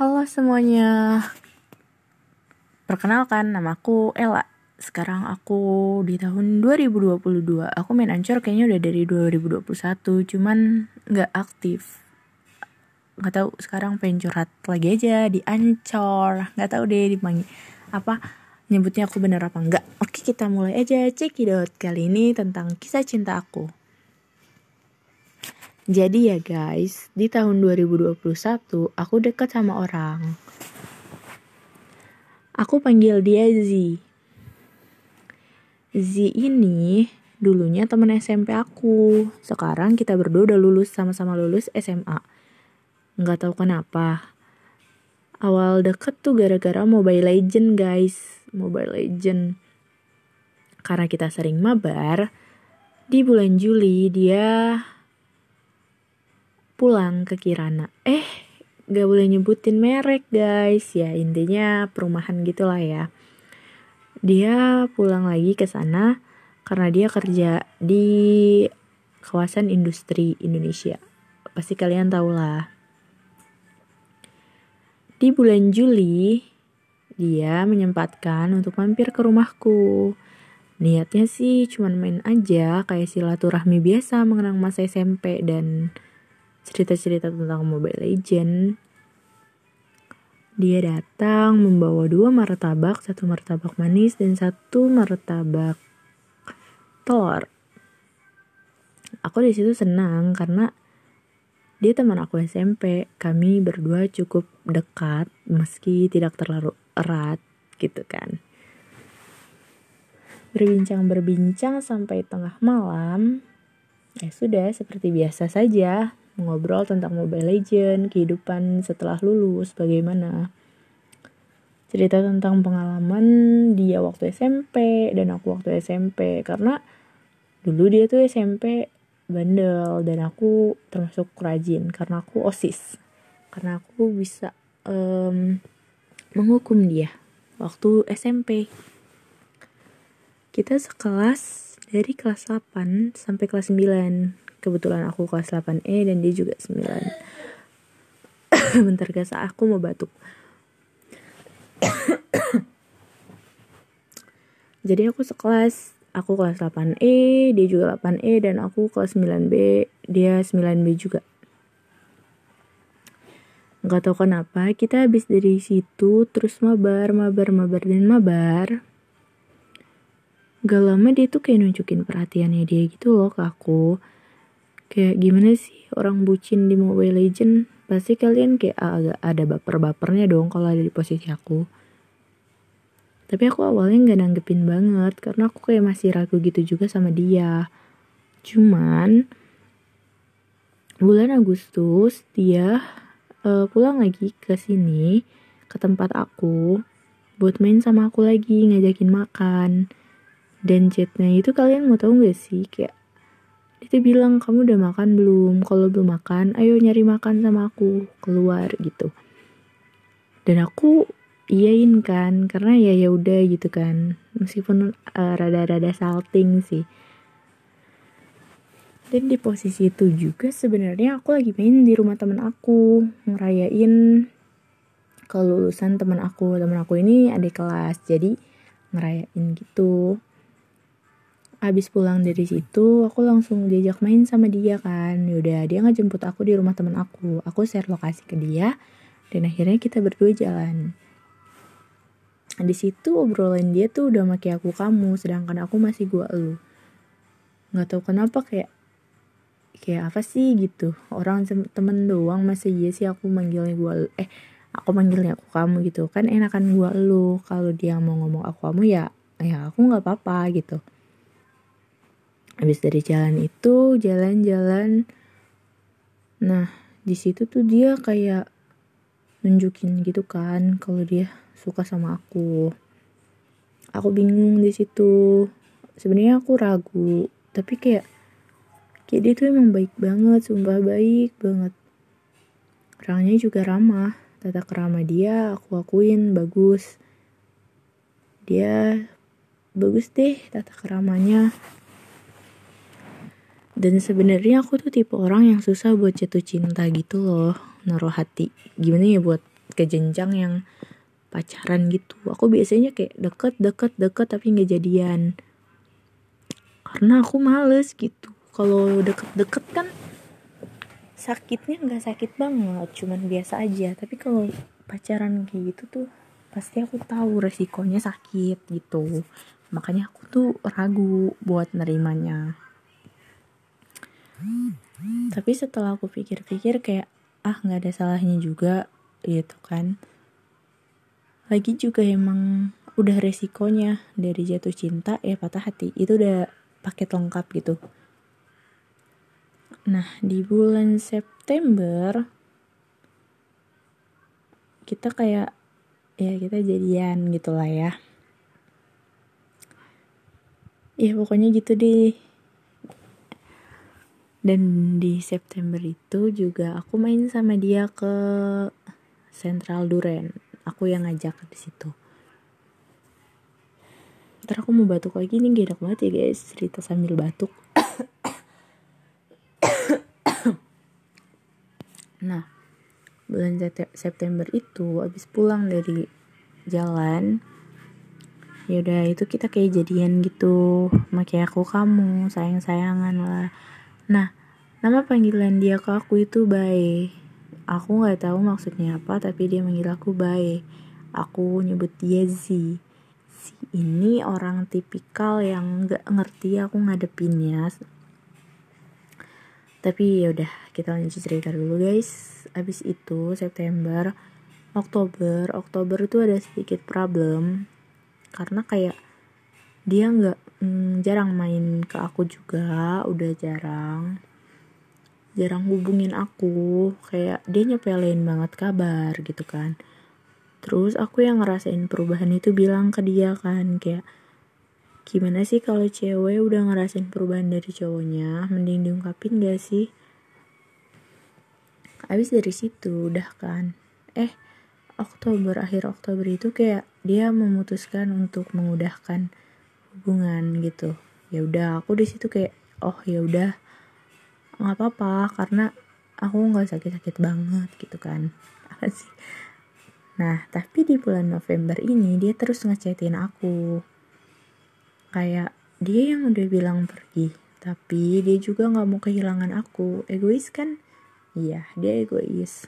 Halo semuanya. Perkenalkan, namaku Ella. Sekarang aku di tahun 2022. Aku main Ancur kayaknya udah dari 2021, cuman nggak aktif. Nggak tahu sekarang pengen curhat lagi aja di Ancor. Nggak tahu deh dipanggil apa nyebutnya aku bener apa enggak. Oke, kita mulai aja cekidot kali ini tentang kisah cinta aku. Jadi ya guys, di tahun 2021 aku deket sama orang. Aku panggil dia Z. Z ini dulunya temen SMP aku. Sekarang kita berdua udah lulus sama-sama lulus SMA. Nggak tahu kenapa. Awal deket tuh gara-gara Mobile Legend guys. Mobile Legend. Karena kita sering mabar, di bulan Juli dia pulang ke Kirana. Eh, gak boleh nyebutin merek guys. Ya intinya perumahan gitulah ya. Dia pulang lagi ke sana karena dia kerja di kawasan industri Indonesia. Pasti kalian tahu lah. Di bulan Juli, dia menyempatkan untuk mampir ke rumahku. Niatnya sih cuma main aja kayak silaturahmi biasa mengenang masa SMP dan cerita-cerita tentang Mobile Legend. Dia datang membawa dua martabak, satu martabak manis dan satu martabak telur. Aku di situ senang karena dia teman aku SMP. Kami berdua cukup dekat meski tidak terlalu erat gitu kan. Berbincang-berbincang sampai tengah malam. Ya sudah, seperti biasa saja ngobrol tentang Mobile Legend, kehidupan setelah lulus, bagaimana. Cerita tentang pengalaman dia waktu SMP dan aku waktu SMP karena dulu dia tuh SMP bandel dan aku termasuk rajin karena aku OSIS. Karena aku bisa um, menghukum dia waktu SMP. Kita sekelas dari kelas 8 sampai kelas 9 kebetulan aku kelas 8E dan dia juga 9 bentar guys aku mau batuk. Jadi aku sekelas aku kelas 8E dia juga 8E dan aku kelas 9B dia 9B juga. Nggak tahu kenapa kita habis dari situ terus mabar mabar mabar dan mabar. Gak lama dia tuh kayak nunjukin perhatiannya dia gitu loh ke aku kayak gimana sih orang bucin di Mobile Legend pasti kalian kayak agak ada baper-bapernya dong kalau ada di posisi aku. Tapi aku awalnya nggak nanggepin banget karena aku kayak masih ragu gitu juga sama dia. Cuman bulan Agustus dia uh, pulang lagi ke sini ke tempat aku buat main sama aku lagi ngajakin makan. Dan chatnya itu kalian mau tahu gak sih? Kayak dia bilang kamu udah makan belum? Kalau belum makan ayo nyari makan sama aku keluar gitu. Dan aku iyain kan karena ya ya udah gitu kan. Meskipun uh, rada-rada salting sih. Dan di posisi itu juga sebenarnya aku lagi main di rumah temen aku ngerayain kelulusan temen aku. Temen aku ini adik kelas jadi ngerayain gitu abis pulang dari situ aku langsung diajak main sama dia kan. Yaudah dia ngejemput aku di rumah teman aku. Aku share lokasi ke dia dan akhirnya kita berdua jalan. Di situ obrolan dia tuh udah maki aku kamu sedangkan aku masih gua elu nggak tahu kenapa kayak kayak apa sih gitu. Orang temen doang masih iya sih aku manggilnya gua eh aku manggilnya aku kamu gitu. Kan enakan gua elu kalau dia mau ngomong aku kamu ya ya aku nggak apa-apa gitu habis dari jalan itu jalan-jalan. Nah di situ tuh dia kayak nunjukin gitu kan kalau dia suka sama aku. Aku bingung di situ. Sebenarnya aku ragu tapi kayak kayak dia tuh emang baik banget sumpah baik banget. Orangnya juga ramah tata kerama dia aku akuin bagus. Dia bagus deh tata keramanya dan sebenarnya aku tuh tipe orang yang susah buat jatuh cinta gitu loh. Naruh hati. Gimana ya buat ke jenjang yang pacaran gitu. Aku biasanya kayak deket deket deket tapi nggak jadian. Karena aku males gitu. Kalau deket-deket kan sakitnya nggak sakit banget. Cuman biasa aja. Tapi kalau pacaran kayak gitu tuh pasti aku tahu resikonya sakit gitu. Makanya aku tuh ragu buat nerimanya tapi setelah aku pikir-pikir kayak ah nggak ada salahnya juga gitu kan. Lagi juga emang udah resikonya dari jatuh cinta ya patah hati. Itu udah paket lengkap gitu. Nah di bulan September kita kayak ya kita jadian gitu lah ya. Ya pokoknya gitu deh dan di September itu juga aku main sama dia ke Central Duren. Aku yang ngajak di situ. Ntar aku mau batuk lagi nih gak enak banget ya guys. Cerita sambil batuk. Nah bulan September itu abis pulang dari jalan ya udah itu kita kayak jadian gitu. Makai aku kamu sayang sayangan lah Nah, nama panggilan dia ke aku itu Bae. Aku nggak tahu maksudnya apa, tapi dia manggil aku Bae. Aku nyebut dia Z. Si ini orang tipikal yang nggak ngerti aku ngadepinnya. Tapi ya udah, kita lanjut cerita dulu guys. Abis itu September, Oktober, Oktober itu ada sedikit problem karena kayak dia nggak mm, jarang main ke aku juga udah jarang. Jarang hubungin aku kayak dia nyepelin banget kabar gitu kan. Terus aku yang ngerasain perubahan itu bilang ke dia kan kayak gimana sih kalau cewek udah ngerasain perubahan dari cowoknya? Mending diungkapin gak sih? Abis dari situ udah kan. Eh Oktober akhir Oktober itu kayak dia memutuskan untuk mengudahkan hubungan gitu. Ya udah aku di situ kayak oh ya udah nggak apa-apa karena aku nggak sakit-sakit banget gitu kan. Apa sih? Nah tapi di bulan November ini dia terus ngechatin aku. Kayak dia yang udah bilang pergi tapi dia juga nggak mau kehilangan aku. Egois kan? Iya dia egois.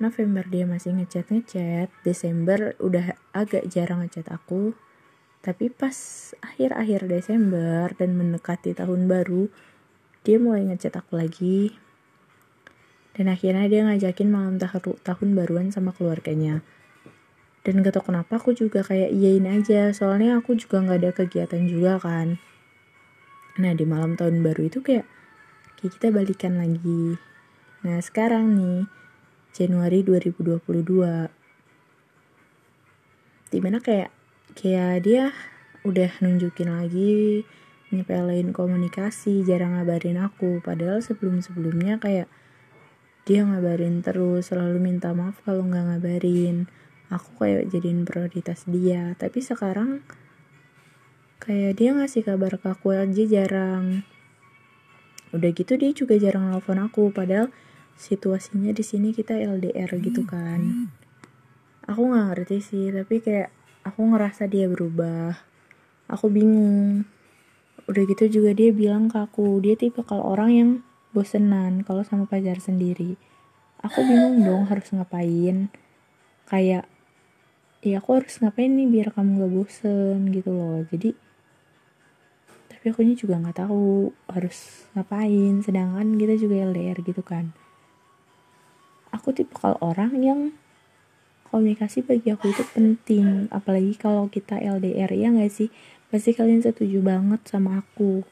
November dia masih ngechat ngechat Desember udah agak jarang ngechat aku tapi pas akhir-akhir Desember dan mendekati tahun baru, dia mulai ngechat aku lagi. Dan akhirnya dia ngajakin malam tahun baruan sama keluarganya. Dan gak tau kenapa aku juga kayak iyain aja, soalnya aku juga gak ada kegiatan juga kan. Nah di malam tahun baru itu kayak, kayak kita balikan lagi. Nah sekarang nih, Januari 2022. Di mana kayak kayak dia udah nunjukin lagi nyepelin komunikasi jarang ngabarin aku. Padahal sebelum sebelumnya kayak dia ngabarin terus selalu minta maaf kalau nggak ngabarin. Aku kayak jadiin prioritas dia. Tapi sekarang kayak dia ngasih kabar ke aku aja jarang. Udah gitu dia juga jarang nelfon aku. Padahal situasinya di sini kita LDR gitu kan. Aku nggak ngerti sih tapi kayak aku ngerasa dia berubah. Aku bingung. Udah gitu juga dia bilang ke aku dia tipe kalau orang yang bosenan kalau sama pacar sendiri. Aku bingung dong harus ngapain. Kayak ya aku harus ngapain nih biar kamu gak bosen gitu loh. Jadi tapi aku juga nggak tahu harus ngapain. Sedangkan kita juga LDR gitu kan. Aku tipe kalau orang yang komunikasi bagi aku itu penting. Apalagi kalau kita LDR ya nggak sih? Pasti kalian setuju banget sama aku.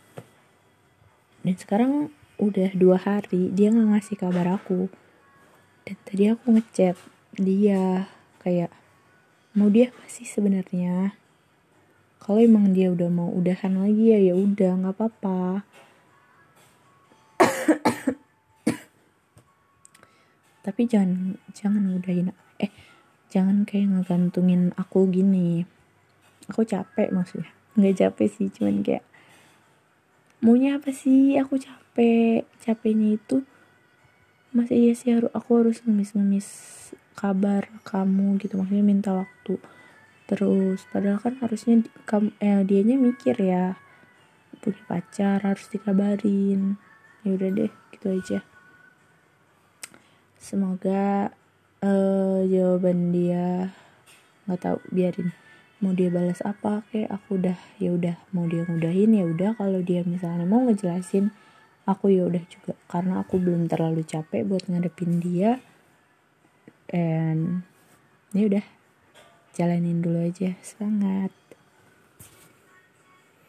Dan sekarang udah dua hari dia nggak ngasih kabar aku. Dan tadi aku ngechat dia kayak mau dia apa sih sebenarnya? Kalau emang dia udah mau udahan lagi ya ya udah nggak apa-apa. Tapi jangan jangan udahin eh jangan kayak ngegantungin aku gini. Aku capek maksudnya nggak capek sih cuman kayak maunya apa sih? Aku capek. Capeknya itu masih iya sih harus aku harus ngemis-ngemis kabar kamu gitu maksudnya minta waktu terus. Padahal kan harusnya kamu eh dianya mikir ya punya pacar harus dikabarin. Ya udah deh gitu aja. Semoga uh, jawaban dia nggak tahu biarin. Mau dia balas apa kayak aku udah ya udah. Mau dia ngudahin ya udah. Kalau dia misalnya mau ngejelasin aku ya udah juga. Karena aku belum terlalu capek buat ngadepin dia. Dan ya udah. Jalanin dulu aja. Semangat